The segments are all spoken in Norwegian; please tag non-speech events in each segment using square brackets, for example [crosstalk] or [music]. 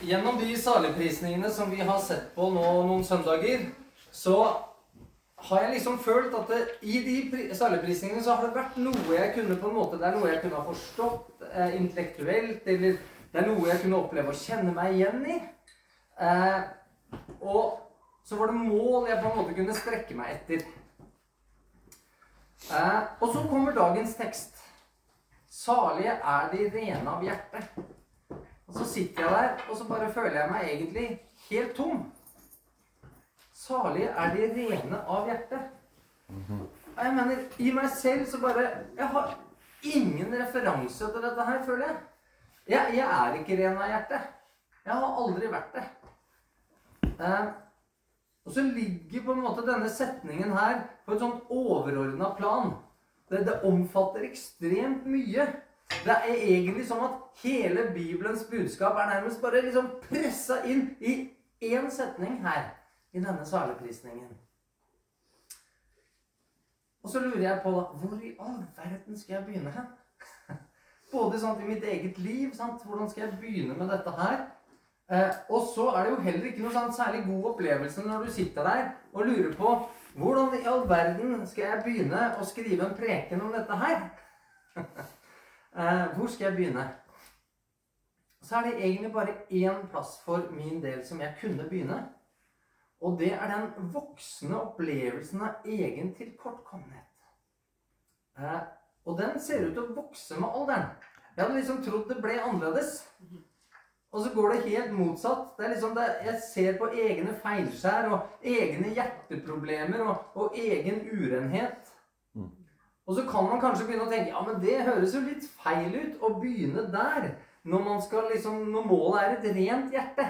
Gjennom de saligprisningene som vi har sett på nå noen søndager, så har jeg liksom følt at det, i de pri- saligprisningene så har det vært noe jeg kunne på en måte, Det er noe jeg kunne ha forstått eh, intellektuelt, eller det er noe jeg kunne oppleve å kjenne meg igjen i. Eh, og så var det mål jeg på en måte kunne strekke meg etter. Eh, og så kommer dagens tekst. Salige er de rene av hjerte. Og så sitter jeg der, og så bare føler jeg meg egentlig helt tom. Salige er de rene av hjerte. Og jeg mener, i meg selv så bare Jeg har ingen referanse til dette her, føler jeg. Jeg, jeg er ikke ren av hjerte. Jeg har aldri vært det. Eh, og så ligger på en måte denne setningen her på et sånt overordna plan. Det, det omfatter ekstremt mye. Det er egentlig sånn at hele Bibelens budskap er nærmest bare liksom pressa inn i én setning her i denne saleprisningen. Og så lurer jeg på da, hvor i all verden skal jeg begynne hen? [laughs] Både sant, i mitt eget liv. Sant? Hvordan skal jeg begynne med dette her? Eh, og så er det jo heller ikke noe sånn særlig god opplevelse når du sitter der og lurer på hvordan i all verden skal jeg begynne å skrive en preken om dette her? [laughs] eh, hvor skal jeg begynne? Så er det egentlig bare én plass for min del som jeg kunne begynne. Og det er den voksne opplevelsen av egen tilkortkommenhet. Eh, og den ser ut til å vokse med alderen. Jeg hadde liksom trodd det ble annerledes. Og så går det helt motsatt. Det er liksom det, jeg ser på egne feilskjær og egne hjerteproblemer og, og egen urenhet. Og så kan man kanskje begynne å tenke ja, men det høres jo litt feil ut å begynne der. Når, man skal liksom, når målet er et rent hjerte.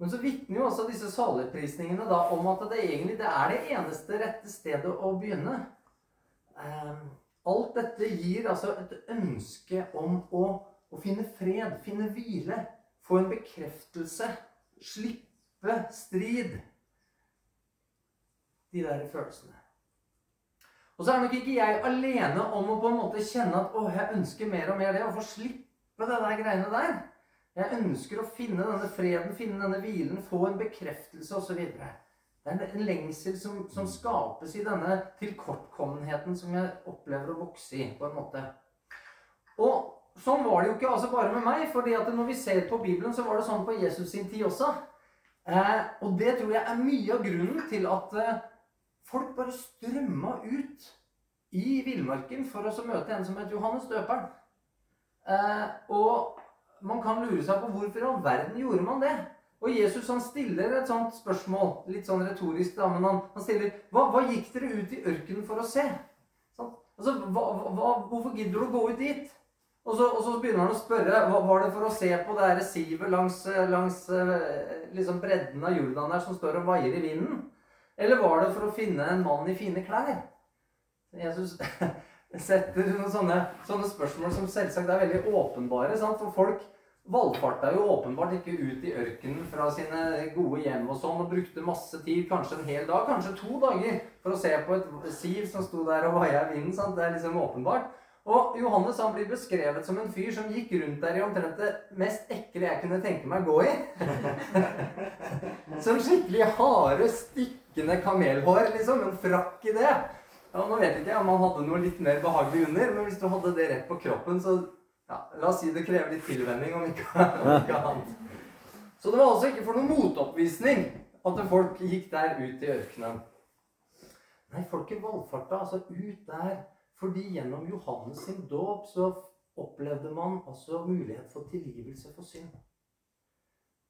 Men så vitner jo også disse saligprisningene om at det egentlig det er det eneste rette stedet å begynne. Eh, alt dette gir altså et ønske om å å finne fred, finne hvile, få en bekreftelse, slippe strid. De der følelsene. Og så er nok ikke jeg alene om å på en måte kjenne at å, jeg ønsker mer og mer det, å få slippe det der greiene der. Jeg ønsker å finne denne freden, finne denne hvilen, få en bekreftelse osv. Det er en, en lengsel som, som skapes i denne tilkortkommenheten som jeg opplever å vokse i, på en måte. Og sånn var det jo ikke altså bare med meg. fordi at når vi ser på Bibelen, så var det sånn på Jesus sin tid også. Eh, og det tror jeg er mye av grunnen til at eh, folk bare strømma ut i villmarken for å møte en som het Johannes døperen. Eh, og man kan lure seg på hvorfor i all verden gjorde man det. Og Jesus han stiller et sånt spørsmål, litt sånn retorisk, da, men han, han stiller hva, hva gikk dere ut i ørkenen for å se? Sånn? Altså, hva, hva, hvorfor gidder du å gå ut dit? Og så, og så, begynner han å spørre hva var det for å se på det sivet langs, langs liksom bredden av Jordan der som står og vaier i vinden? Eller var det for å finne en mann i fine klær? Jesus [laughs] setter sånne, sånne spørsmål som selvsagt er veldig åpenbare. Sant? For folk valfarta jo åpenbart ikke ut i ørkenen fra sine gode hjem og sånn, og brukte masse tid, kanskje en hel dag, kanskje to dager, for å se på et siv som sto der og vaia i vinden. Sant? Det er liksom åpenbart. Og Johannes han blir beskrevet som en fyr som gikk rundt der i omtrent det mest ekle jeg kunne tenke meg å gå i. [laughs] som skikkelig harde, stikkende kamelhår, liksom. En frakk i det. Ja, nå vet jeg ikke om han hadde noe litt mer behagelig under, men hvis du hadde det rett på kroppen, så ja, La oss si det krever litt tilvenning, om ikke, om ikke annet. Så det var altså ikke for noen motoppvisning at folk gikk der ut i ørkenen. Nei, folket valfarta altså ut der fordi gjennom Johannes sin dåp så opplevde man altså mulighet for tilgivelse for synd.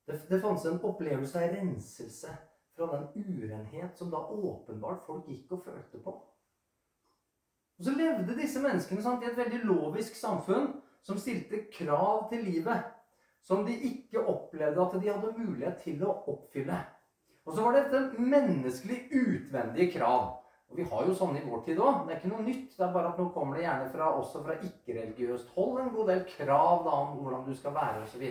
Det, det fantes en opplevelse av renselse fra den urenhet som da åpenbart folk gikk og følte på. Og så levde disse menneskene sant, i et veldig lovisk samfunn som stilte krav til livet. Som de ikke opplevde at de hadde mulighet til å oppfylle. Og så var det dette menneskelig utvendige krav. Og vi har jo sånne i vår tid òg. Det er ikke noe nytt. Det er bare at nå kommer det gjerne fra, også fra ikke-religiøst hold en god del krav da, om hvordan du skal være osv.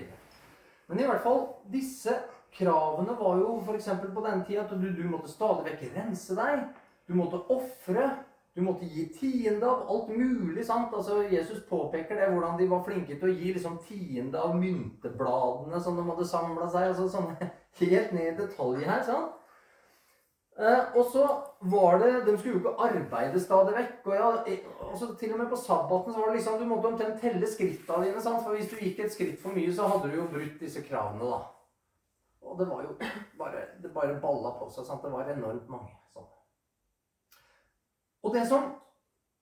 Men i hvert fall, disse kravene var jo f.eks. på den tida at du, du måtte stadig vekk rense deg. Du måtte ofre. Du måtte gi tiende av alt mulig. sant? Altså, Jesus påpeker det, hvordan de var flinke til å gi liksom, tiende av myntebladene som de hadde samla seg. altså sånne [laughs] Helt ned i detalj her. sant? Eh, og så var det De skulle jo ikke arbeide stadig vekk. og ja, altså, Til og med på sabbaten så var det liksom, du måtte omtrent telle skrittene dine. sant? For hvis du gikk et skritt for mye, så hadde du jo brutt disse kravene. da. Og det var jo [clears throat] bare, det bare balla på seg. sant? Det var enormt mange sånne. Og det som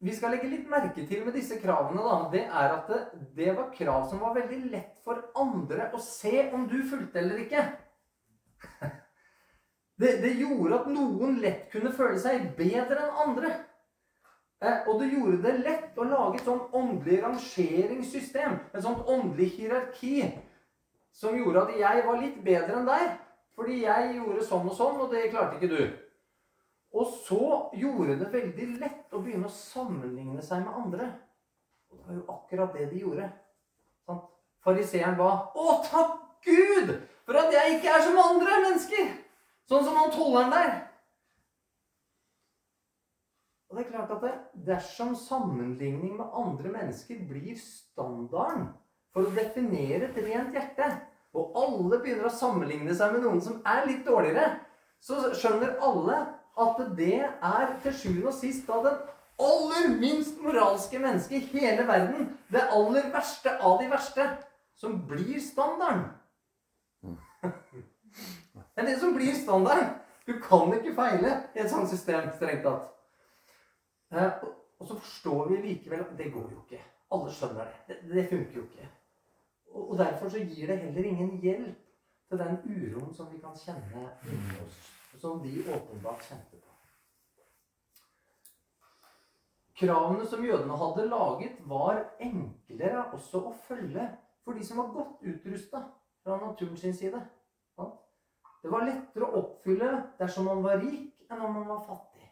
vi skal legge litt merke til med disse kravene, da, det er at det, det var krav som var veldig lett for andre å se om du fulgte eller ikke. [laughs] Det, det, gjorde at noen lett kunne føle seg bedre enn andre. Eh, og det gjorde det lett å lage et sånt åndelig rangeringssystem. Et sånt åndelig hierarki som gjorde at jeg var litt bedre enn deg. Fordi jeg gjorde sånn og sånn, og det klarte ikke du. Og så gjorde det veldig lett å begynne å sammenligne seg med andre. Og det var jo akkurat det de gjorde. Sånn. Fariseeren ba Å, takk Gud for at jeg ikke er som andre mennesker! Sånn som han tolleren der. Og det er klart at det, Dersom sammenligning med andre mennesker blir standarden for å definere et rent hjerte, og alle begynner å sammenligne seg med noen som er litt dårligere, så skjønner alle at det er til sjuende og sist da den aller minst moralske mennesket i hele verden, det aller verste av de verste, som blir standarden. Det er det som blir standarden. Du kan ikke feile i et sånt system, strengt tatt. Eh, og så forstår vi likevel at det går jo ikke. Alle skjønner det. Det, det funker jo ikke. Og, derfor så gir det heller ingen hjelp til den uroen som vi kan kjenne inni oss som de åpenbart kjente på. Kravene som jødene hadde laget, var enklere også å følge for de som var godt utrusta fra naturen sin side. Det var lettere å oppfylle dersom man var rik, enn om man var fattig.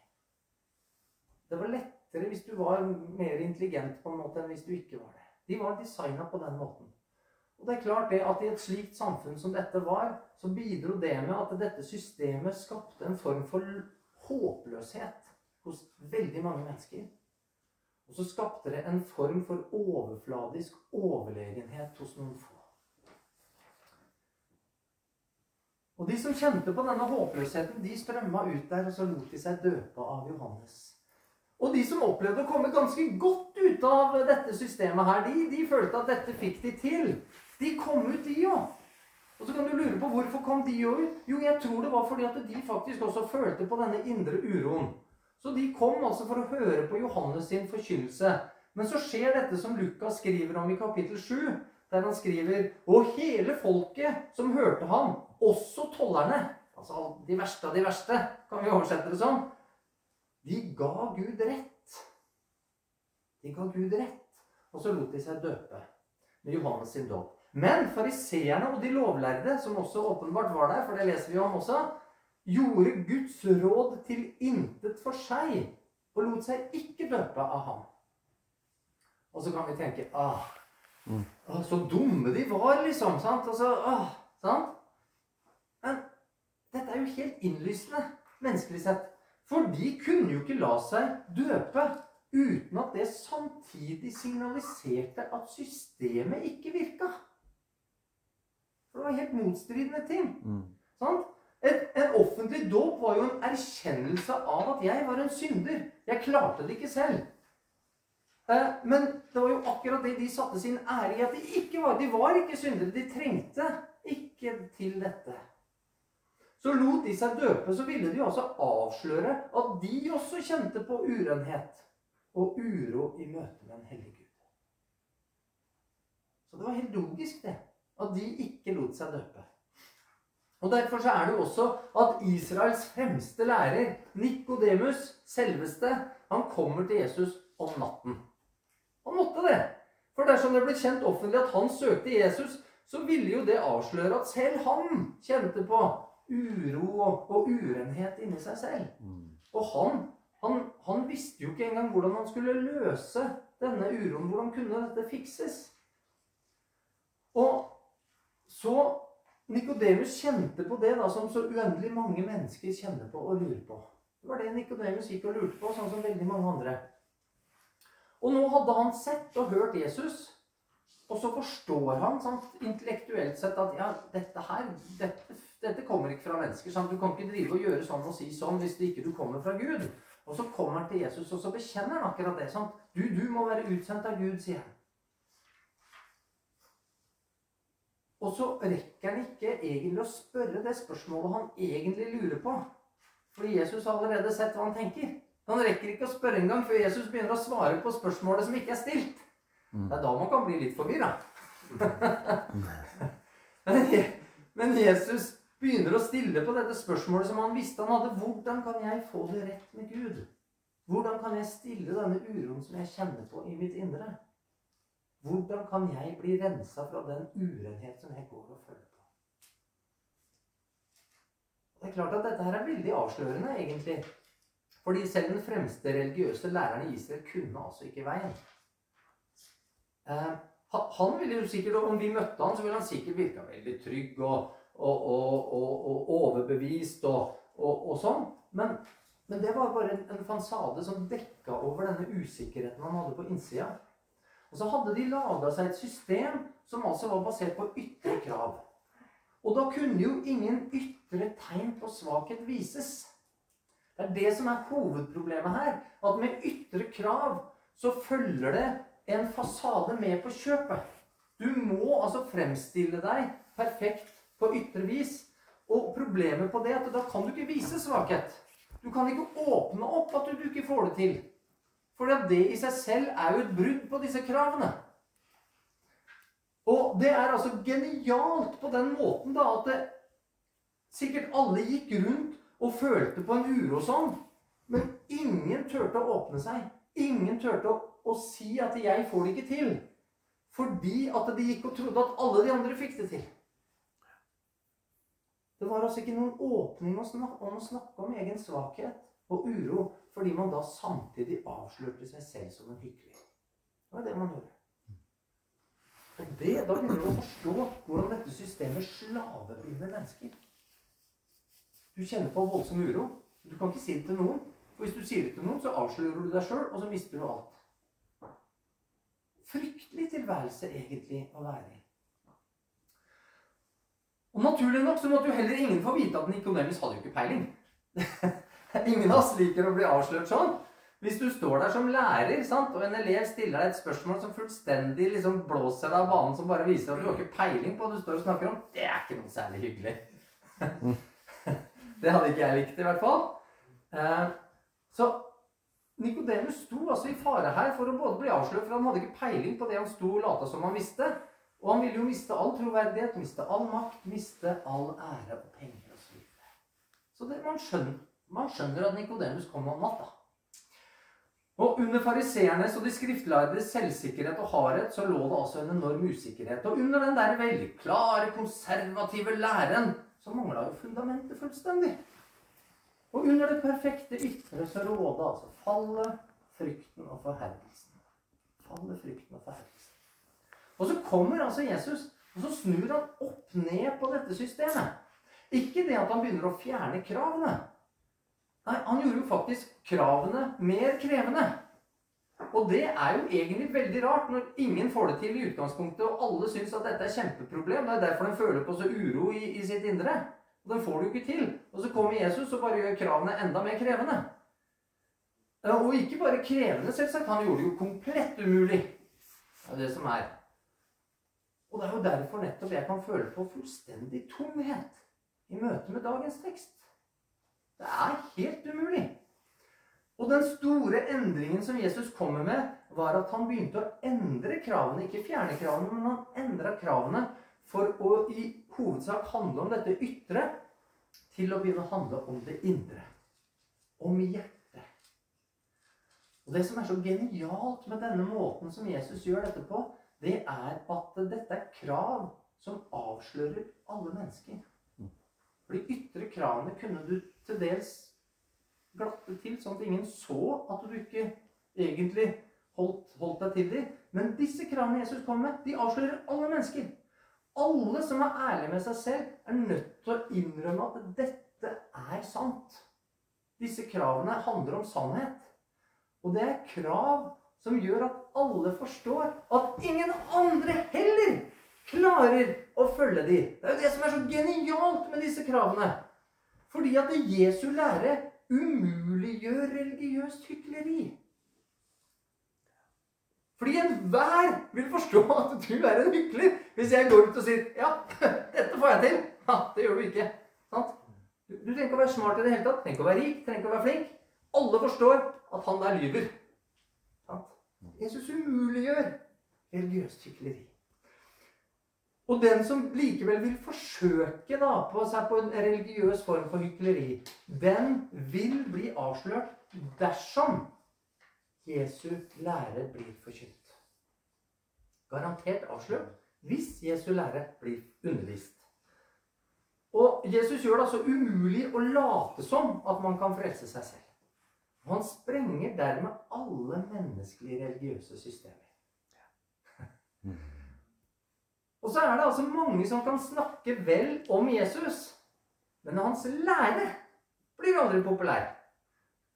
Det var lettere hvis du var mer intelligent på en måte enn hvis du ikke var det. De var designa på den måten. Og det er klart det at I et slikt samfunn som dette var, så bidro det med at dette systemet skapte en form for håpløshet hos veldig mange mennesker. Og så skapte det en form for overfladisk overlegenhet hos noen få. Og de som kjente på denne håpløsheten, de strømma ut der, og så lot de seg døpe av Johannes. Og de som opplevde å komme ganske godt ut av dette systemet her, de, de følte at dette fikk de til. De kom ut, de òg. Og så kan du lure på hvorfor kom de ut. Jo, jeg tror det var fordi at de faktisk også følte på denne indre uroen. Så de kom altså for å høre på Johannes sin forkynnelse. Men så skjer dette som Lukas skriver om i kapittel 7, der han skriver Og hele folket som hørte ham, også tollerne, altså de verste av de verste, kan vi oversette det sånn, de ga Gud rett. De ga Gud rett. Og så lot de seg døpe med Johannes sin dåp. Men fariseerne og de lovlærde, som også åpenbart var der, for det leser vi om også, gjorde Guds råd til intet for seg og lot seg ikke døpe av ham. Og så kan vi tenke ah, mm. ah Så dumme de var, liksom. sant? Altså, ah, sant? Men dette er jo helt innlysende menneskelig sett. For de kunne jo ikke la seg døpe uten at det samtidig signaliserte at systemet ikke virka. For det var helt motstridende ting. Mm. Et, en offentlig dåp var jo en erkjennelse av at jeg var en synder. Jeg klarte det ikke selv. Eh, men det var jo akkurat det de satte sin ære i at de ikke var. De var ikke syndere. De trengte ikke til dette. Så lot de seg døpe, så ville de altså avsløre at de også kjente på urenhet og uro i møte med en hellig Gud. Så det var helt logisk, det at de ikke lot seg døpe. Og Derfor så er det jo også at Israels fremste lærer, Nikodemus, selveste, han kommer til Jesus om natten. Han måtte det. For dersom det ble kjent offentlig at han søkte Jesus, så ville jo det avsløre at selv han kjente på uro og, og urenhet inni seg selv. Mm. Og han, han, han visste jo ikke engang hvordan han skulle løse denne uroen. Hvordan kunne dette fikses? Så Nikodemus kjente på det da, som så uendelig mange mennesker kjenner på og lurer på. Det var det Nikodemus gikk og lurte på, sånn som veldig mange andre. Og nå hadde han sett og hørt Jesus, og så forstår han sant, intellektuelt sett at ja, dette her dette, dette kommer ikke fra mennesker. Sant? Du kan ikke drive og gjøre sånn og si sånn hvis det ikke du kommer fra Gud. Og så kommer han til Jesus, og så bekjenner han akkurat det. Sant? Du, du må være utsendt av Gud, sier han. Og så rekker han ikke egentlig å spørre det spørsmålet han egentlig lurer på. Fordi Jesus har allerede sett hva han tenker. Han rekker ikke å spørre engang før Jesus begynner å svare på spørsmålet som ikke er stilt. Mm. Det er da man kan bli litt forvirra. [laughs] Men Jesus begynner å stille på dette spørsmålet som han visste han hadde. Hvordan kan jeg få det rett med Gud? Hvordan kan jeg stille denne uroen som jeg kjenner på i mitt indre? Hvordan kan jeg bli rensa fra den urenhet som jeg går og føler på? Det er klart at dette her er veldig avslørende, egentlig. Fordi selv den fremste religiøse læreren i Israel kunne altså ikke veien. Eh, han ville jo sikkert, Om vi møtte han, så ville han sikkert virka veldig trygg og, og, og, og overbevist og, sånn. Men, men, det var bare en, en fansade som dekka over denne usikkerheten han hadde på innsida. Og så hadde de laga seg et system som altså var basert på ytre krav. Og da kunne jo ingen ytre tegn på svakhet vises. Det er det som er hovedproblemet her. At med ytre krav så følger det en fasade med på kjøpet. Du må altså fremstille deg perfekt på ytre vis. Og problemet på det er at da kan du ikke vise svakhet. Du kan ikke åpne opp at du ikke får det til. For det i seg selv er jo et brudd på disse kravene. Og det er altså genialt på den måten da at det, sikkert alle gikk rundt og følte på en uro sånn. Men ingen turte å åpne seg. Ingen turte å, å si at 'jeg får det ikke til'. Fordi at de gikk og trodde at alle de andre fikk det til. Det var altså ikke noen åpning om å snakke om egen svakhet og uro fordi man da samtidig avslørte seg selv som en hykler. Det var det man gjorde. Og det, Da begynner du å forstå hvordan dette systemet slavebinder mennesker. Du kjenner på voldsom uro. Du kan ikke si det til noen. For hvis du sier det til noen, så avslører du deg sjøl, og så mister du alt. Fryktelig tilværelse egentlig å være i. Og Naturlig nok så måtte jo heller ingen få vite at Nikodemus hadde jo ikke peiling. [laughs] [laughs] Ingen av oss liker å bli avslørt sånn. Hvis du står der som lærer, sant, og en elev stiller deg et spørsmål som fullstendig liksom blåser deg av banen, som bare viser at du har ikke peiling på hva du står og snakker om, det er ikke noe særlig hyggelig. [laughs] det hadde ikke jeg likt, i hvert fall. Eh, så Nikodemus sto altså i fare her for å både bli avslørt, for han hadde ikke peiling på det han sto og lata som han visste. Og han ville jo miste all troverdighet, miste all makt, miste all ære og penger osv. Så, videre. så det man skjønner man skjønner at Nikodemus kom om natta. Og Under fariseernes og de skriftlærdes selvsikkerhet og hardhet så lå det altså en enorm usikkerhet. Og under den der veldig klare, konservative læren så mangla jo fundamentet fullstendig. Og under det perfekte ytre så råda altså fallet, frykten og forherdelsen. Fallet, frykten og forherdelsen. Og så kommer altså Jesus, og så snur han opp ned på dette systemet. Ikke det at han begynner å fjerne kravene. Nei, han gjorde jo faktisk kravene mer krevende. Og det er jo egentlig veldig rart når ingen får det til i utgangspunktet, og alle syns at dette er kjempeproblem. Det er derfor de føler på så uro i, i sitt indre. Og den får det jo ikke til. Og så kommer Jesus og bare gjør kravene enda mer krevende. Og ikke bare krevende, selvsagt. Han gjorde det jo komplett umulig. Det er det som er. Og det er jo derfor nettopp jeg kan føle på fullstendig tomhet i møte med dagens tekst. Det er helt umulig. Og den store endringen som Jesus kommer med, var at han begynte å endre kravene. Ikke fjerne kravene, men han endra kravene for å i hovedsak handle om dette ytre til å begynne å handle om det indre. Om hjertet. Og Det som er så genialt med denne måten som Jesus gjør dette på, det er at dette er krav som avslører alle mennesker. For de ytre kravene kunne du til dels glatte til, sånn at ingen så at du ikke egentlig holdt, holdt deg til dem. Men disse kravene Jesus kom med, de avslører alle mennesker. Alle som er ærlige med seg selv, er nødt til å innrømme at dette er sant. disse kravene handler om sannhet. Og det er krav som gjør at alle forstår at ingen andre heller klarer å følge dem. Det er jo det som er så genialt med disse kravene. Fordi at Jesu lære umuliggjør religiøst hykleri. Fordi enhver vil forstå at du er en hykler hvis jeg går ut og sier ja, [laughs] dette får jeg til. Ja, det gjør du ikke. Sant? Du, du trenger ikke å være smart i det hele tatt. Trenger ikke å være rik, trenger ikke å være flink. Alle forstår at han der lyver. Sant? Jesus umuliggjør religiøst hykleri. Og den som likevel vil forsøke da, på seg på en religiøs form for hykleri, den vil bli avslørt dersom Jesu lære blir forkynt. Garantert avslørt hvis Jesu lære blir undervist. Og Jesus gjør det altså umulig å late som at man kan frelse seg selv. Han sprenger dermed alle menneskelige religiøse systemer. Og så er det altså mange som kan snakke vel om Jesus, men hans lære blir aldri populær.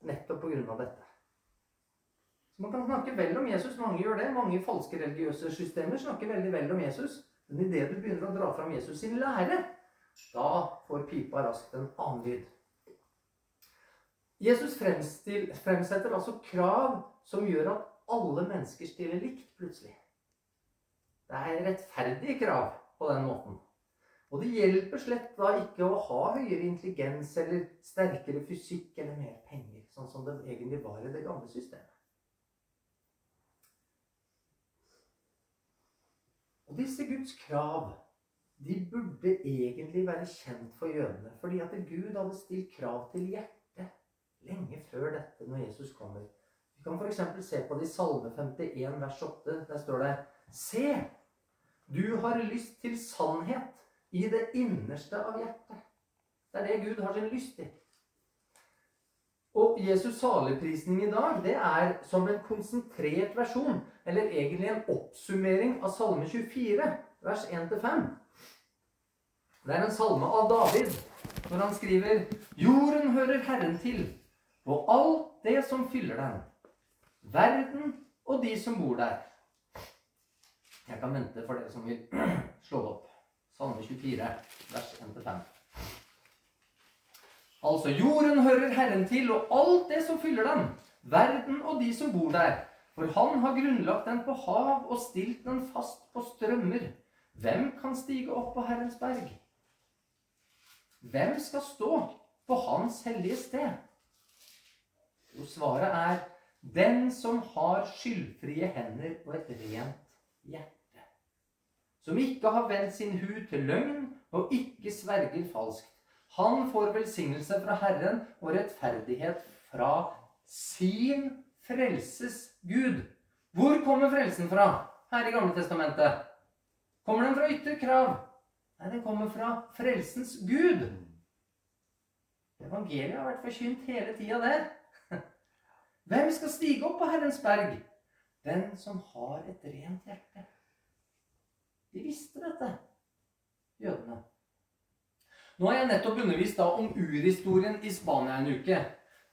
Nettopp pga. dette. Så Man kan snakke vel om Jesus. Mange gjør det. Mange falske religiøse systemer snakker veldig vel om Jesus. Men idet du begynner å dra fram Jesus sin lære, da får pipa raskt en annen lyd. Jesus fremsetter altså krav som gjør at alle mennesker stiller likt plutselig. Det er rettferdige krav på den måten. Og det hjelper slett da ikke å ha høyere intelligens eller sterkere fysikk eller mer penger, sånn som det egentlig var i det gamle systemet. Og disse Guds krav de burde egentlig være kjent for jødene, fordi at Gud hadde stilt krav til hjertet lenge før dette, når Jesus kommer. Vi kan f.eks. se på det i Salme 51, vers 8. Der står det Se, du har lyst til sannhet i det innerste av hjertet. Det er det Gud har sin lyst til. Og Jesus' saligprisning i dag det er som en konsentrert versjon, eller egentlig en oppsummering av Salme 24, vers 1-5. Det er en salme av David når han skriver Jorden hører Herren til, og alt det som fyller den. Verden og de som bor der. Jeg kan vente for dere som vil [clears throat] slå opp. Salme 24, vers 1-5. Altså, jorden hører Herren til, og alt det som fyller den. Verden og de som bor der. For han har grunnlagt den på hav og stilt den fast på strømmer. Hvem kan stige opp på Herrens berg? Hvem skal stå på Hans hellige sted? Jo, svaret er den som har skyldfrie hender og et rent hjerte som ikke har vendt sin hud til løgn og ikke sverger falskt. Han får velsignelse fra Herren og rettferdighet fra sin frelses Gud. Hvor kommer frelsen fra her i Gamle Testamentet? Kommer den fra ytre krav? Nei, den kommer fra frelsens Gud. Evangeliet har vært forkynt hele tida, det. Hvem skal stige opp på Herrens berg? Den som har et rent hjerte. De visste dette, jødene. Nå har jeg nettopp undervist da om urhistorien i Spania en uke.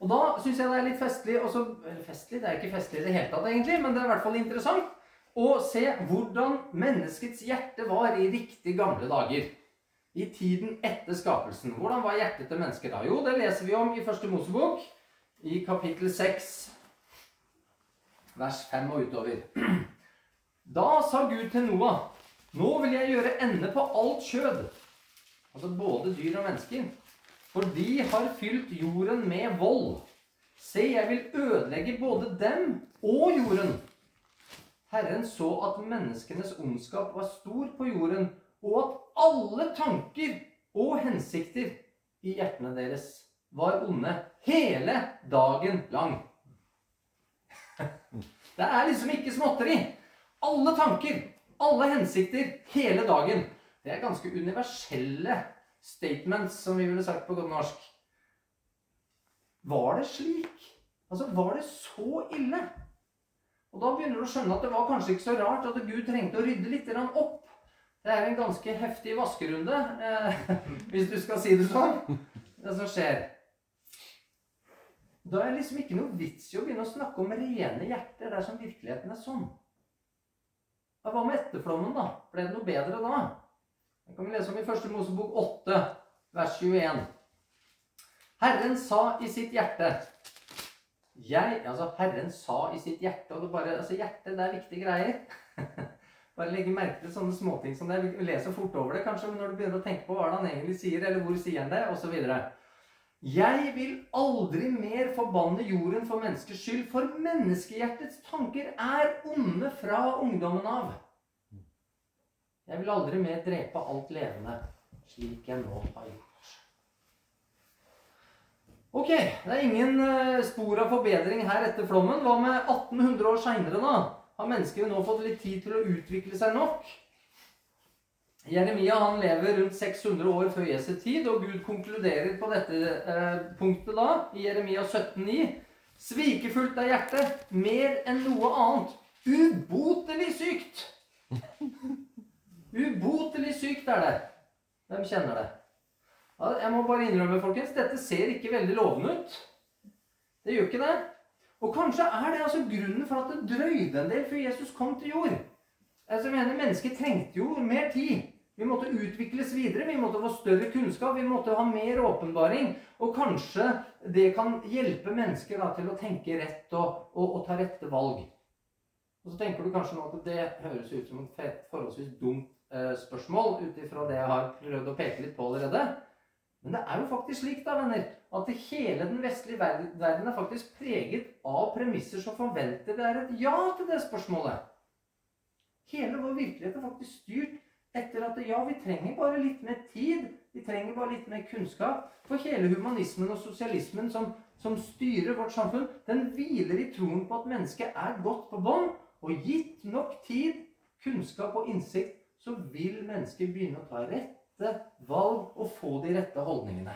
Og da syns jeg det er litt festlig også, Festlig? Det er ikke festlig i det hele tatt, egentlig, men det er i hvert fall interessant å se hvordan menneskets hjerte var i riktig gamle dager. I tiden etter skapelsen. Hvordan var hjertet til mennesket da? Jo, det leser vi om i Første Mosebok, i kapittel 6, vers 5 og utover. [clears throat] Da sa Gud til Noah nå vil jeg gjøre ende på alt kjød, altså både dyr og mennesker, for de har fylt jorden med vold. Se, jeg vil ødelegge både dem og jorden. Herren så at menneskenes ondskap var stor på jorden, og at alle tanker og hensikter i hjertene deres var onde hele dagen lang. [laughs] Det er liksom ikke småtteri. Alle tanker alle hensikter hele dagen. Det er ganske universelle statements, som vi ville sagt på godt norsk. Var det slik? Altså, var det så ille? Og da begynner du å skjønne at det var kanskje ikke så rart at Gud trengte å rydde litt opp. Det er en ganske heftig vaskerunde, eh, [laughs] hvis du skal si det sånn, det som skjer. Da er det liksom ikke noe vits i å begynne å snakke om rene hjerter dersom virkeligheten er sånn. Ja, hva med etterflommen, da? Ble det noe bedre da? Det kan vi lese om i første Mosebok 8, vers 21. Herren sa i sitt hjerte jeg, altså Herren sa i sitt hjerte og det bare, altså Hjertet, det er viktige greier. [laughs] bare legge merke til sånne småting som det. Vi leser fort over det kanskje, men når du begynner å tenke på hva han egentlig sier, eller hvor sier han det, osv. Jeg vil aldri mer forbanne jorden for menneskers skyld, for menneskehjertets tanker er onde fra ungdommen av. Jeg vil aldri mer drepe alt levende, slik jeg nå har gjort. Ok, det er ingen eh, spor av forbedring her etter flommen. Hva med 1800 år seinere, da? Har menneskene nå fått litt tid til å utvikle seg nok? Jeremia han lever rundt 600 år før Jesu tid, og Gud konkluderer på dette eh, punktet da, i Jeremia 17,9. Svikefullt er hjertet, mer enn noe annet. Ubotelig sykt! Ubotelig sykt er det. Hvem kjenner det? Ja, jeg må bare innrømme, folkens, dette ser ikke veldig lovende ut. Det gjør ikke det. Og kanskje er det altså grunnen for at det drøyde en del før Jesus kom til jord. Altså, jeg mener, Mennesket trengte jo mer tid. Vi måtte utvikles videre, vi måtte få større kunnskap, vi måtte ha mer åpenbaring. Og kanskje det kan hjelpe mennesker da, til å tenke rett og, og, og, ta rette valg. Og så tenker du kanskje nå at det høres ut som et forholdsvis dumt eh, spørsmål ut ifra det jeg har prøvd å peke litt på allerede. Men det er jo faktisk slik da, venner, at hele den vestlige verden er faktisk preget av premisser som forventer det er et ja til det spørsmålet. Hele vår virkelighet er faktisk styrt etter at ja, vi trenger bare litt mer tid. Vi trenger bare litt mer kunnskap. For hele humanismen og sosialismen som, som styrer vårt samfunn, den hviler i troen på at mennesket er godt på bånd. Og gitt nok tid, kunnskap og innsikt, så vil mennesket begynne å ta rette valg og få de rette holdningene.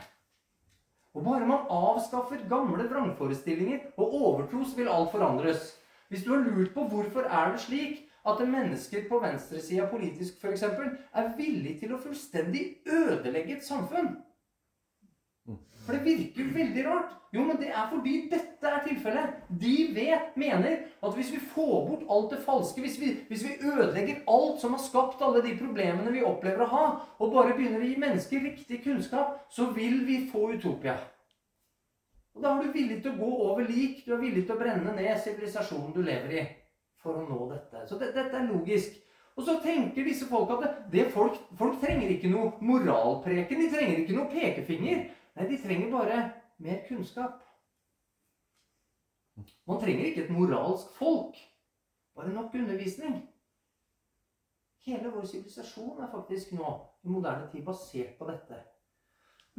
Og bare man avskaffer gamle vrangforestillinger og overtro, så vil alt forandres. Hvis du har lurt på hvorfor er det slik at mennesker på venstresida politisk f.eks. er villig til å fullstendig ødelegge et samfunn For det virker veldig rart. Jo, men det er fordi dette er tilfellet. De vet, mener, at hvis vi får bort alt det falske, hvis vi, hvis vi, ødelegger alt som har skapt alle de problemene vi opplever å ha, og bare begynner å gi mennesker riktig kunnskap, så vil vi få utopia. Og Da er du villig til å gå over lik, du er villig til å brenne ned sivilisasjonen du lever i, for å nå dette. Så det, dette er logisk. Og så tenker disse folk at det, det folk, folk trenger ikke noe moralpreken, de trenger ikke noe pekefinger. Nei, de trenger bare mer kunnskap. Man trenger ikke et moralsk folk, bare nok undervisning. Hele vår sivilisasjon er faktisk nå i moderne tid basert på dette.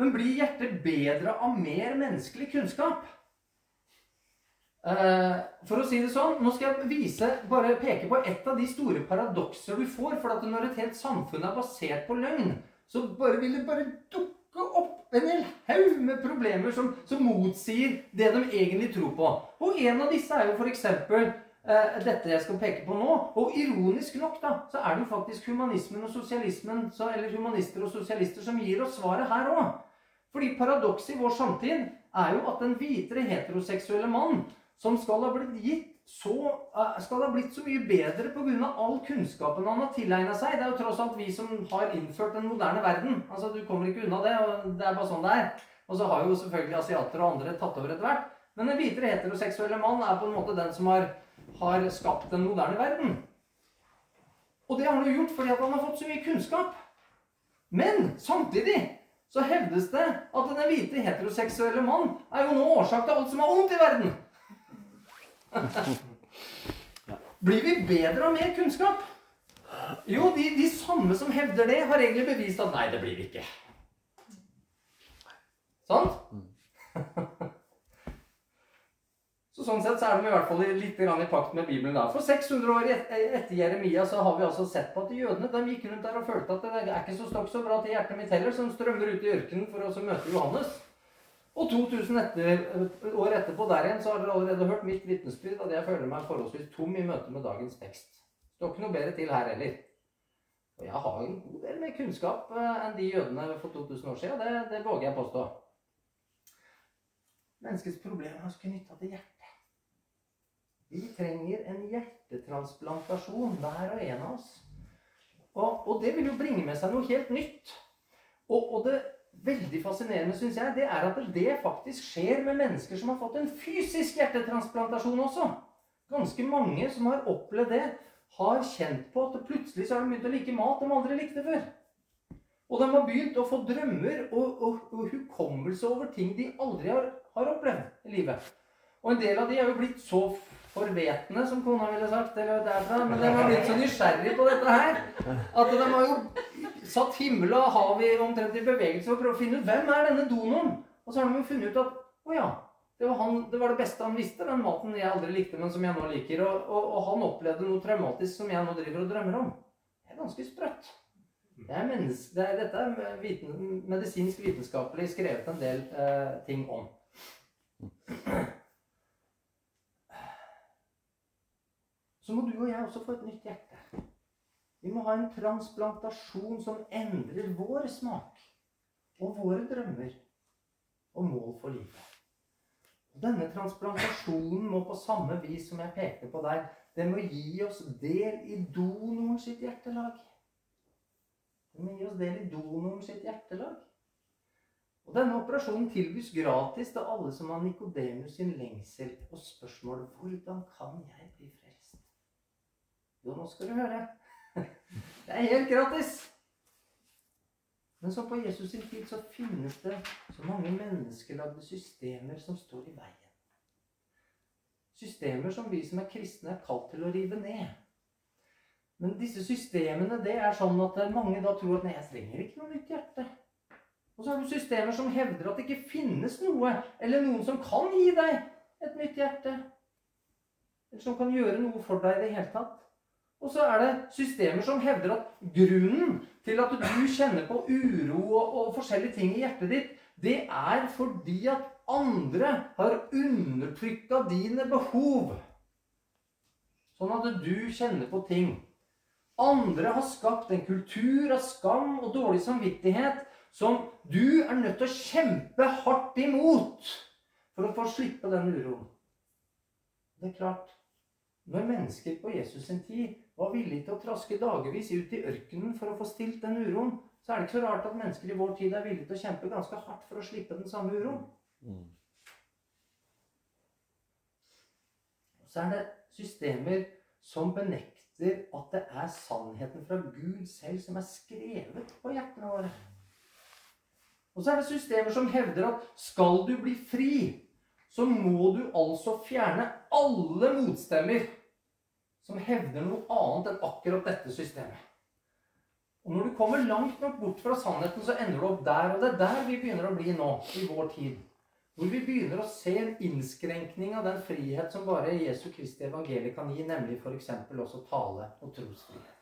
Men blir hjertet bedre av mer menneskelig kunnskap? Eh, for å si det sånn, Nå skal jeg vise, bare peke på et av de store paradokser du får. For at når et helt samfunn er basert på løgn, så bare vil det bare dukke opp en hel haug med problemer som, som, motsier det de egentlig tror på. Og en av disse er jo f.eks. Eh, dette jeg skal peke på nå. Og ironisk nok da, så er det jo faktisk humanismen og sosialismen, så, eller humanister og sosialister som gir oss svaret her òg. Fordi paradokset i vår samtid er jo at den hvitere heteroseksuelle mann som skal ha blitt gitt så uh, skal ha blitt så mye bedre pga. all kunnskapen han har tilegna seg. Det er jo tross alt vi som har innført den moderne verden. Altså, Du kommer ikke unna det. og Det er bare sånn det er. Og så har jo selvfølgelig asiater og andre tatt over etter hvert. Men den hvite heteroseksuelle mann er på en måte den som har, har skapt den moderne verden. Og det har han jo gjort fordi han har fått så mye kunnskap. Men samtidig så hevdes det at den hvite heteroseksuelle mann er jo nå årsak til alt som er ondt i verden. [laughs] Blir vi bedre av mer kunnskap? Jo, de, de, samme som hevder det, har egentlig bevist at nei, det blir vi ikke. Sant? [laughs] Så Sånn sett så er de i hvert fall litt i pakt med Bibelen. da. For 600 år etter Jeremia så har vi altså sett på at jødene de gikk rundt der og følte at det er ikke så stokk så bra til hjertet mitt heller, som strømmer ut i ørkenen for å møte Johannes. Og 2000 etter, år etterpå der igjen så har dere allerede hørt mitt vitnesbyrd at jeg føler meg forholdsvis tom i møte med dagens tekst. Står ikke noe bedre til her heller. Og jeg har en god del mer kunnskap eh, enn de jødene for 2000 år siden. Det, det våger jeg påstå. menneskets problem er knytta til hjertet. Vi trenger en hjertetransplantasjon, hver og en av oss. Og, og, det vil jo bringe med seg noe helt nytt. Og, og det veldig fascinerende, syns jeg, det er at det faktisk skjer med mennesker som har fått en fysisk hjertetransplantasjon også. Ganske mange som har opplevd det, har kjent på at plutselig så har de begynt å like mat de aldri likte før. Og de har begynt å få drømmer og, og, og hukommelse over ting de aldri har, har, opplevd i livet. Og en del av de er jo blitt så forvetne, som kona ville sagt, eller derfra, men de har blitt så nysgjerrige på dette her at de har jo satt himmel og hav i omtrent i bevegelse for å prøve å finne ut hvem er denne donoren. Og så har de funnet ut at å ja, det var, han, det var, det beste han visste, den maten jeg aldri likte, men som jeg nå liker. Og, og, og han opplevde noe traumatisk som jeg nå driver og drømmer om. Det er ganske sprøtt. Det er menneske, det er, dette er viten, medisinsk vitenskapelig skrevet en del eh, ting om. Så må du og jeg også få et nytt hjerte. Vi må ha en transplantasjon som endrer vår smak og våre drømmer og mål for livet. Denne transplantasjonen må på samme vis som jeg pekte på der, det må gi oss del i donoren sitt hjertelag. Det må gi oss del i donoren sitt hjertelag. Og Denne operasjonen tilbys gratis til alle som har Nikodemus sin lengsel og spørsmålet 'Hvordan kan jeg bli frelst?' Jo, nå skal du høre. [laughs] Det er helt gratis. Men så på Jesus sin tid så finnes det så mange menneskelagde systemer som står i veien. Systemer som vi som er kristne, er kalt til å rive ned. Men disse systemene det er sånn at mange da tror at nei, jeg trenger ikke noe nytt hjerte. Og så har du systemer som hevder at det ikke finnes noe eller noen som kan gi deg et nytt hjerte. Eller som kan gjøre noe for deg i det hele tatt. Og så er det systemer som hevder at grunnen til at du kjenner på uro og, og forskjellige ting i hjertet ditt, det er fordi at andre har undertrykka dine behov. Sånn at du kjenner på ting andre har skapt en kultur av skam og dårlig samvittighet som du er nødt til å kjempe hardt imot for å få slippe den uroen. Det er klart, når mennesker på Jesus sin tid var villige til å traske dagevis ut i ørkenen for å få stilt den uroen, så er det ikke så rart at mennesker i vår tid er villige til å kjempe ganske hardt for å slippe den samme uroen. Mm. Så er det systemer som benekter at det er sannheten fra Gud selv som er skrevet på hjertene våre. Og så er det systemer som hevder at skal du bli fri, så må du altså fjerne alle motstemmer som hevder noe annet enn akkurat dette systemet. Og når du kommer langt nok bort fra sannheten, så ender du opp der. Og det er der vi begynner å bli nå, i vår tid. Hvor vi begynner å se en innskrenkning av den frihet som bare Jesu Kristi evangeliet kan gi, nemlig f.eks. også tale- og trosfrihet.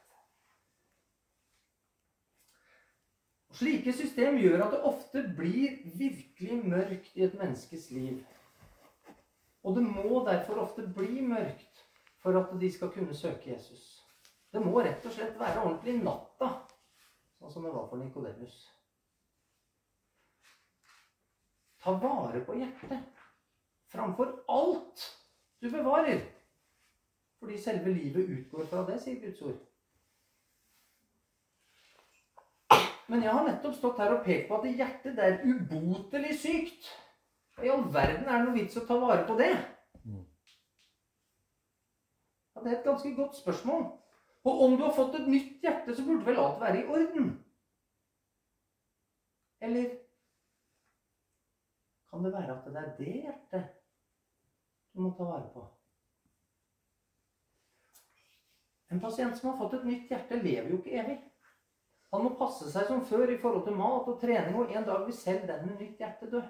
Og Slike system gjør at det ofte blir virkelig mørkt i et menneskes liv. Og det må derfor ofte bli mørkt for at de skal kunne søke Jesus. Det må rett og slett være ordentlig natta, sånn som det var for Nikodemus. Ta vare på hjertet framfor alt du bevarer. Fordi selve livet utgår fra det, sier Guds ord. Men jeg har nettopp stått her og pekt på at hjertet det er ubotelig sykt. I all verden er det noe vits å ta vare på det? Det er et ganske godt spørsmål. Og om du har fått et nytt hjerte, så burde vel alt være i orden? Eller kan det være at det er det hjertet du må ta vare på? En pasient som har fått et nytt hjerte, lever jo ikke evig. Han må passe seg som før i forhold til mat og trening, og en dag vil selv den med nytt hjerte dø.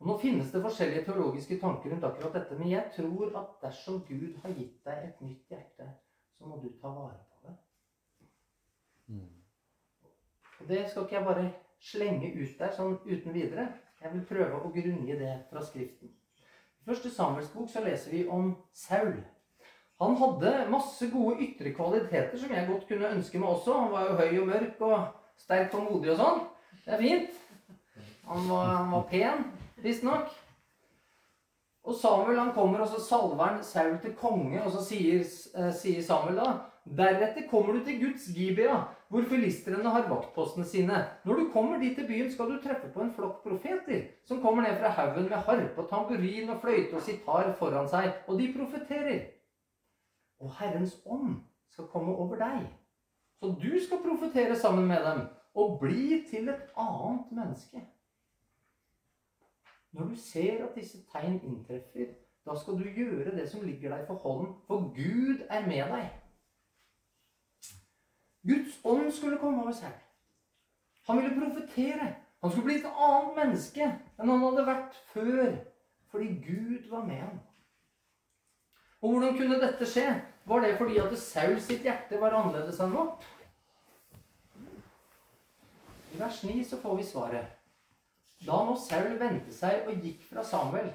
Og Nå finnes det forskjellige teologiske tanker rundt akkurat dette, men jeg tror at dersom Gud har gitt deg et nytt hjerte, så må du ta vare på det. Mm. Og Det skal ikke jeg bare slenge ut der sånn uten videre. Jeg vil prøve å grunngi det fra Skriften. I første Samuels bok så leser vi om Saul. Han hadde masse gode ytre kvaliteter som jeg godt kunne ønske meg også. Han var jo høy og mørk og sterk og modig og sånn. Det er fint. Han var, han var pen. Visstnok. Og Samuel han kommer, og så salver han Saul til konge, og så sier, eh, sier Samuel da Deretter kommer du til Guds Gibea, hvor filistrene har vaktpostene sine. Når du kommer dit til byen, skal du treffe på en flokk profeter som kommer ned fra haugen med harpe, tamburin og fløyte og sitar foran seg, og de profeterer. Og Herrens ånd skal komme over deg. Så du skal profetere sammen med dem og bli til et annet menneske. Når du ser at disse tegn inntreffer, da skal du gjøre det som ligger deg for hånden, for Gud er med deg. Guds ånd skulle komme over seg. Han ville profetere. Han skulle bli et annet menneske enn han hadde vært før, fordi Gud var med ham. Og hvordan kunne dette skje? Var det fordi at Saul sitt hjerte var annerledes enn vårt? I vers 9 så får vi svaret. Da nå Saul vente seg og gikk fra Samuel.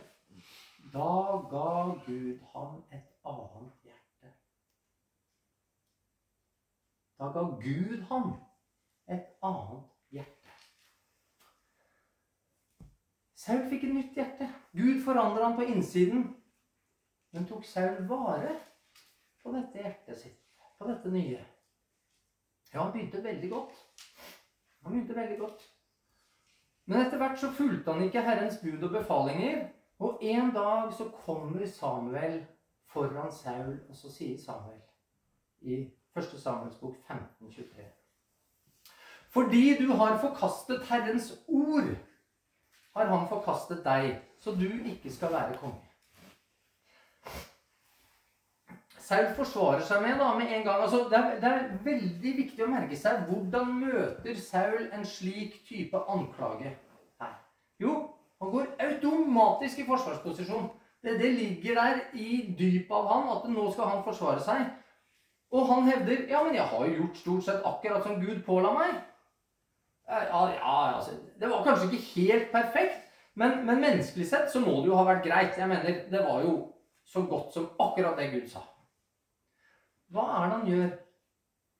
Da ga Gud ham et annet hjerte. Da ga Gud ham et annet hjerte. Saul fikk et nytt hjerte. Gud forandra ham på innsiden. Men tok Saul vare på dette hjertet sitt, på dette nye? Ja, han begynte veldig godt. Han begynte veldig godt. Men etter hvert så fulgte han ikke Herrens bud og befalinger. Og en dag så kommer Samuel foran Saul, og så sier Samuel i 1. Samuels bok 1523 Fordi du har forkastet Herrens ord, har han forkastet deg, så du ikke skal være konge. Saul forsvarer seg med da, med en gang. Altså, det, er, det, er, veldig viktig å merke seg hvordan møter Saul en slik type anklage her. Jo, han går automatisk i forsvarsposisjon. Det, det ligger der i dypet av han at nå skal han forsvare seg. Og han hevder ja, men jeg har jo gjort stort sett akkurat som Gud påla meg. Ja, ja, altså, Det var kanskje ikke helt perfekt, men, men menneskelig sett så må det jo ha vært greit. Jeg mener, Det var jo så godt som akkurat det Gud sa. Hva er det han gjør?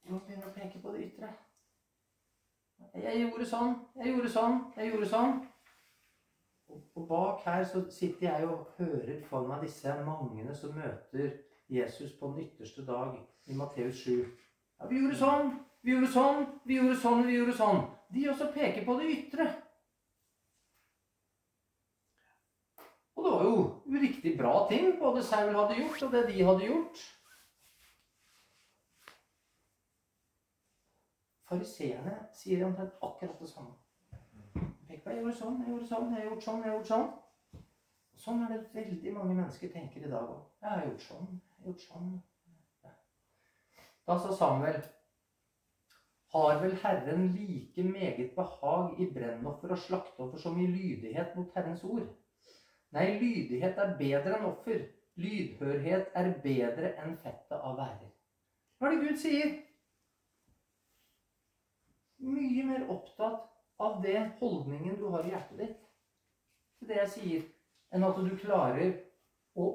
Han begynner å peke på det ytre. Jeg gjorde sånn, jeg gjorde sånn, jeg gjorde sånn. Og bak her så sitter jeg og hører for meg disse mangene som møter Jesus på den ytterste dag i Matteus 7. Ja, vi gjorde sånn, vi gjorde sånn, vi gjorde sånn, vi gjorde sånn. De også peker på det ytre. Og det var jo uriktig bra ting både Saul hadde gjort, og det de hadde gjort. Fariseerne sier omtrent akkurat det samme. Pek på, jeg gjorde sånn, jeg gjorde sånn, jeg gjort sånn, jeg gjort sånn. Sånn er det veldig mange mennesker tenker i dag òg. Jeg har gjort sånn, jeg har gjort sånn. Ja. Da sa Samuel har vel Herren like meget behag i brennoffer og slakteoffer som i lydighet mot Herrens ord? Nei, lydighet er bedre enn offer. Lydhørhet er bedre enn fettet av værer. Hva er det Gud sier? Mye mer opptatt av det holdningen du har i hjertet ditt, til det jeg sier, enn at du klarer å,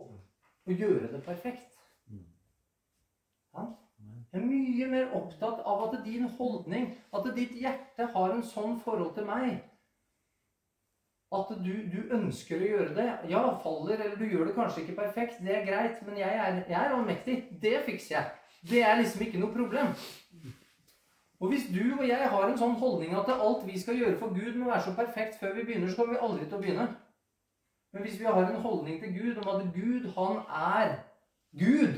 å gjøre det perfekt. Ja? Jeg er mye mer opptatt av at din holdning, at ditt hjerte har en sånn forhold til meg at du, du, ønsker å gjøre det. Ja, faller, eller du gjør det kanskje ikke perfekt. Det er greit, men jeg er, jeg er allmektig. Det fikser jeg. Det er liksom ikke noe problem. Og hvis du og jeg har en sånn holdning at alt vi skal gjøre for Gud, må være så perfekt før vi begynner, så kommer vi aldri til å begynne. Men hvis vi har en holdning til Gud om at Gud, han er Gud,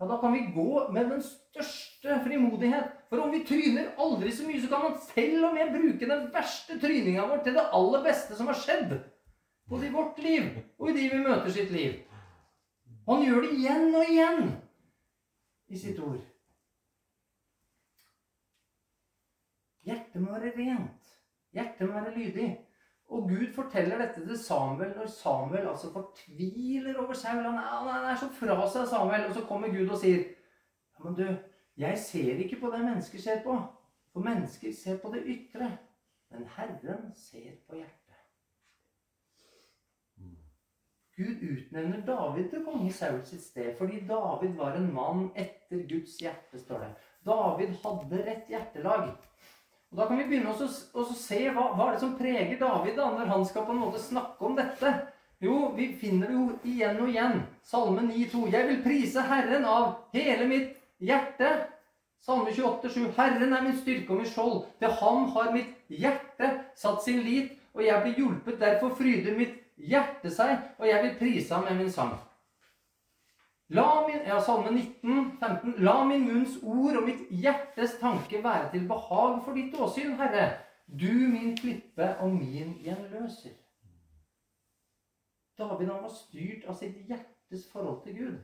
ja, da kan vi gå med den største frimodighet. For om vi tryner aldri så mye, så kan han selv og med bruke den verste tryninga vår til det aller beste som har skjedd. Både i vårt liv og i de vi møter sitt liv. Han gjør det igjen og igjen i sitt ord. Hjertet må være rent. Hjertet må være lydig. Og Gud forteller dette til Samuel når Samuel altså fortviler over Saul. Han er, han er så fra seg, Samuel. Og så kommer Gud og sier Ja, men du, jeg ser ikke på det mennesker ser på. For mennesker ser på det ytre. Men Herren ser på hjertet. Gud utnevner David til konge i Saul sitt sted fordi David var en mann etter Guds hjerte, står det. David hadde rett hjertelag. Og Da kan vi begynne å se hva, hva er det som preger David da, når han skal på en måte snakke om dette. Jo, vi finner det jo igjen og igjen. Salme 9,2. Jeg vil prise Herren av hele mitt hjerte. Salme 28,7. Herren er min styrke og min skjold. Til ham har mitt hjerte satt sin lit, og jeg blir hjulpet. Derfor fryder mitt hjerte seg, og jeg vil prise ham med min sang. La min, ja, Salme 19, 15. La min munns ord og mitt hjertes tanke være til behag for ditt åsyn, Herre. Du min klippe og min gjenløser. David han var styrt av sitt hjertes forhold til Gud.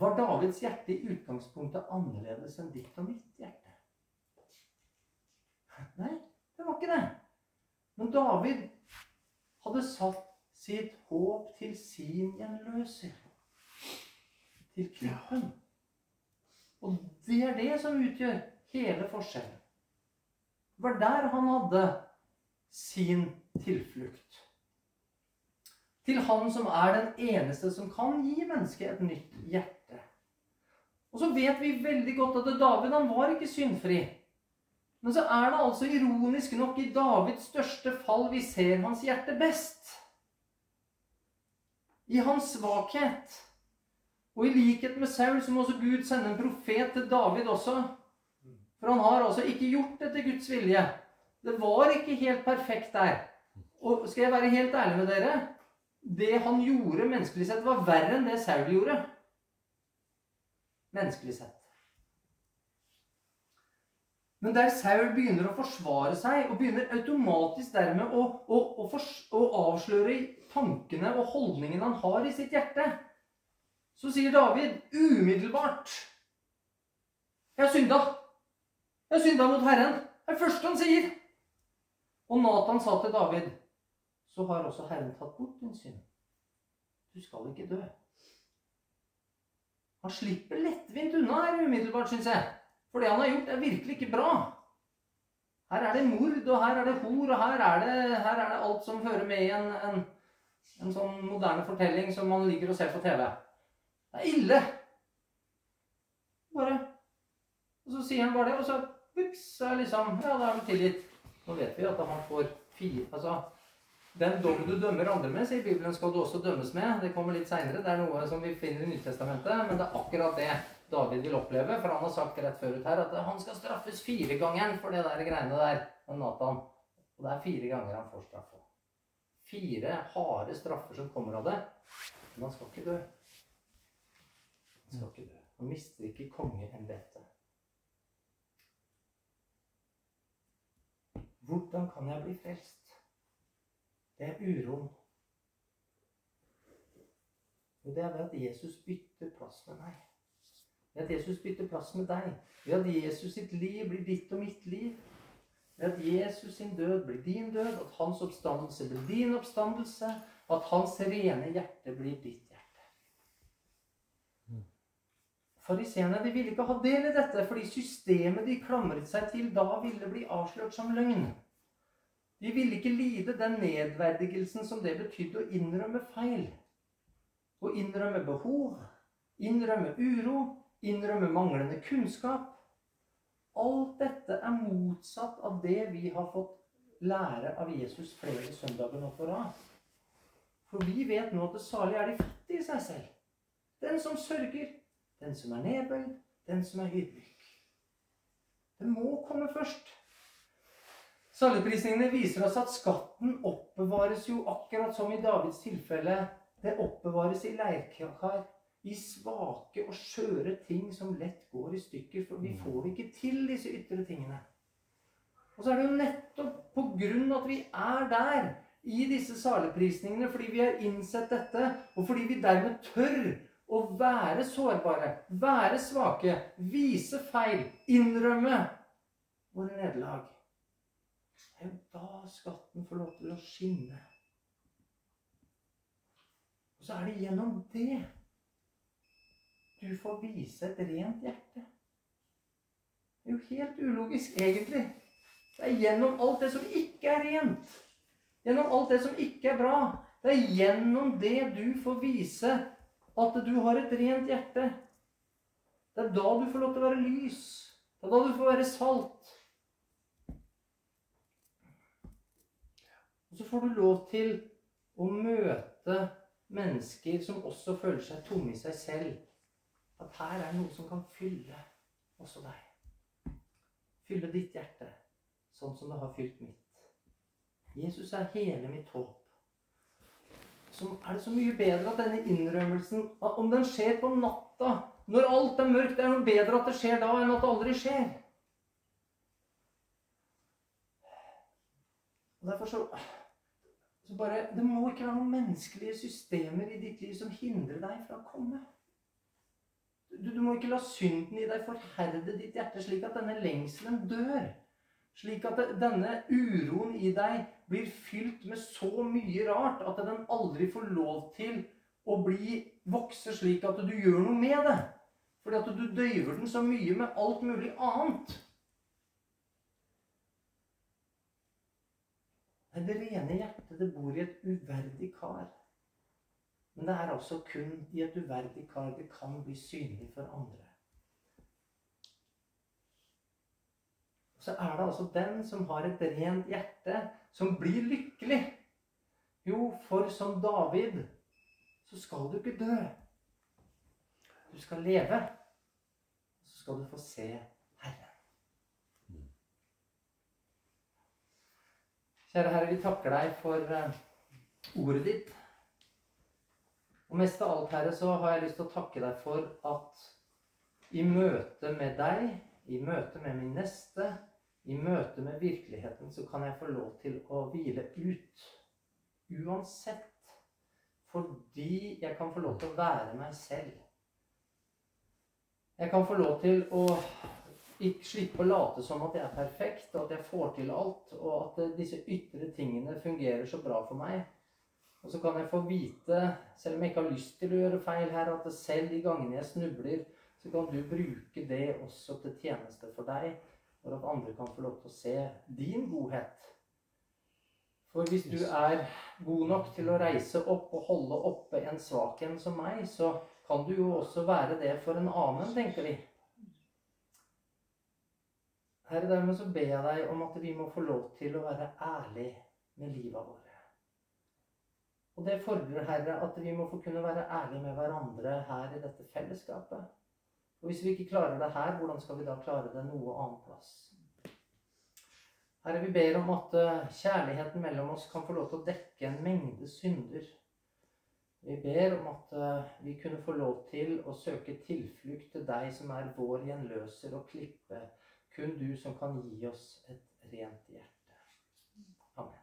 Var Davids hjerte i utgangspunktet annerledes enn ditt og mitt hjerte? Nei, det var ikke det. Men David hadde satt sitt håp til sin gjenløser til kroppen. Og det er det som utgjør hele forskjellen. Det var der han hadde sin tilflukt. Til han som er den eneste som kan gi mennesket et nytt hjerte. Og så vet vi veldig godt at David han var ikke syndfri. Men så er det altså ironisk nok i Davids største fall vi ser hans hjerte best. I hans svakhet. Og i likhet med Saul så må også Gud sende en profet til David også. For han har altså ikke gjort det til Guds vilje. Det var ikke helt perfekt der. Og skal jeg være helt ærlig med dere Det han gjorde menneskelig sett, var verre enn det Saul gjorde. Menneskelig sett. Men der Saul begynner å forsvare seg, og begynner automatisk dermed å, å, å, å avsløre tankene og holdningene han har i sitt hjerte så sier David umiddelbart 'Jeg har synda. Jeg har synda mot Herren.' Det er det første han sier. Og Nathan sa til David, 'Så har også Herren tatt bort din synd. Du skal ikke dø.' Han slipper lettvint unna her umiddelbart, syns jeg. For det han har gjort, er virkelig ikke bra. Her er det mord, og her er det hor, og her er det, her er det alt som hører med i en, en, en sånn moderne fortelling som man ligger og ser på TV. Det er ille. Bare Og så sier han bare det, og så ups, er liksom Ja, da er han tilgitt. Nå vet vi at han får fire Altså den dom du dømmer andre med, sier Bibelen, skal du også dømmes med. Det kommer litt seinere. Det er noe som vi finner i Nyttestamentet, Men det er akkurat det David vil oppleve. For han har sagt rett før ut her at han skal straffes fire ganger for det der greiene der med Nathan. Og det er fire ganger han får straff. Fire harde straffer som kommer av det. Men han skal ikke dø skal ikke dø. Han mister ikke kongeembetet. Hvordan kan jeg bli frelst? Det er uroen. Og det er ved at Jesus bytter plass med meg. Ved at Jesus bytter plass med deg. Ved at Jesus sitt liv blir ditt og mitt liv. Ved at Jesus sin død blir din død. At hans oppstandelse blir din oppstandelse. At hans rene hjerte blir ditt Fariseerne de ville ikke ha del i dette, fordi systemet de klamret seg til da, ville bli avslørt som løgn. De ville ikke lide den nedverdigelsen som det betydde å innrømme feil. Å innrømme behov, innrømme uro, innrømme manglende kunnskap. Alt dette er motsatt av det vi har fått lære av Jesus flere søndager nå på rad. For vi vet nå at det salige er de fattige i seg selv. Den som sørger, den som er nedbøyd, den som er ydmyk. Det må komme først. Saligprisningene viser oss at skatten oppbevares jo akkurat som i Davids tilfelle. Det oppbevares i leirkar, i svake og skjøre ting som lett går i stykker. For vi får det ikke til, disse ytre tingene. Og så er det jo nettopp på grunn av at vi er der i disse saligprisningene, fordi vi har innsett dette, og fordi vi dermed tør å være sårbare, være svake, vise feil, innrømme våre nederlag. Det er jo da skatten får lov til å skinne. Og så er det gjennom det du får vise et rent hjerte. Det er jo helt ulogisk, egentlig. Det er gjennom alt det som ikke er rent. Gjennom alt det som ikke er bra. Det er gjennom det du får vise at du har et rent hjerte. Det er da du får lov til å være lys. Det er da du får være salt. Og så får du lov til å møte mennesker som også føler seg tomme i seg selv. At her er noe som kan fylle også deg. Fylle ditt hjerte sånn som det har fylt mitt. Jesus er hele mitt håp. Så er det så mye bedre at denne innrømmelsen Om den skjer på natta, når alt er mørkt, det er noe bedre at det skjer da enn at det aldri skjer. Og Derfor så, så bare Det må ikke være noen menneskelige systemer i ditt liv som hindrer deg fra å komme. Du, du må ikke la synden i deg forherde ditt hjerte slik at denne lengselen dør. Slik at denne uroen i deg blir fylt med så mye rart at den aldri får lov til å bli vokse slik at du gjør noe med det. Fordi at du døyver den så mye med alt mulig annet. Det det rene hjertet det bor i et uverdig kar. Men det er altså kun i et uverdig kar det kan bli synlig for andre. så er det altså den som har et rent hjerte, som blir lykkelig. Jo, for som David så skal du ikke dø. Du skal leve. Så skal du få se Herren. Kjære Herre, vi takker deg for eh, ordet ditt. Og mest av alt, Herre, så har jeg lyst til å takke deg for at i møte med deg, i møte med min neste, i møte med virkeligheten så kan jeg få lov til å hvile ut. Uansett. Fordi jeg kan få lov til å være meg selv. Jeg kan få lov til å ikke slippe å late som at jeg er perfekt, og at jeg får til alt, og at disse ytre tingene fungerer så bra for meg. Og så kan jeg få vite, selv om jeg ikke har lyst til å gjøre feil her, at selv de gangene jeg snubler, så kan du bruke det også til tjeneste for deg for at andre kan få lov til å se din godhet. For hvis du er god nok til å reise opp og holde oppe en svak en som meg, så kan du jo også være det for en annen, tenker vi. Herre, dermed så ber jeg deg om at vi må få lov til å være ærlige med livet våre. Og det fordrer, Herre, at vi må få kunne være ærlige med hverandre her i dette fellesskapet. Og hvis vi ikke klarer det her, hvordan skal vi da klare det noe annet plass? Herre, vi ber om at eh, kjærligheten mellom oss kan få lov til å dekke en mengde synder. Vi ber om at eh, vi kunne få lov til å søke tilflukt til deg som er vår gjenløser og klippe. Kun du som kan gi oss et rent hjerte. Amen.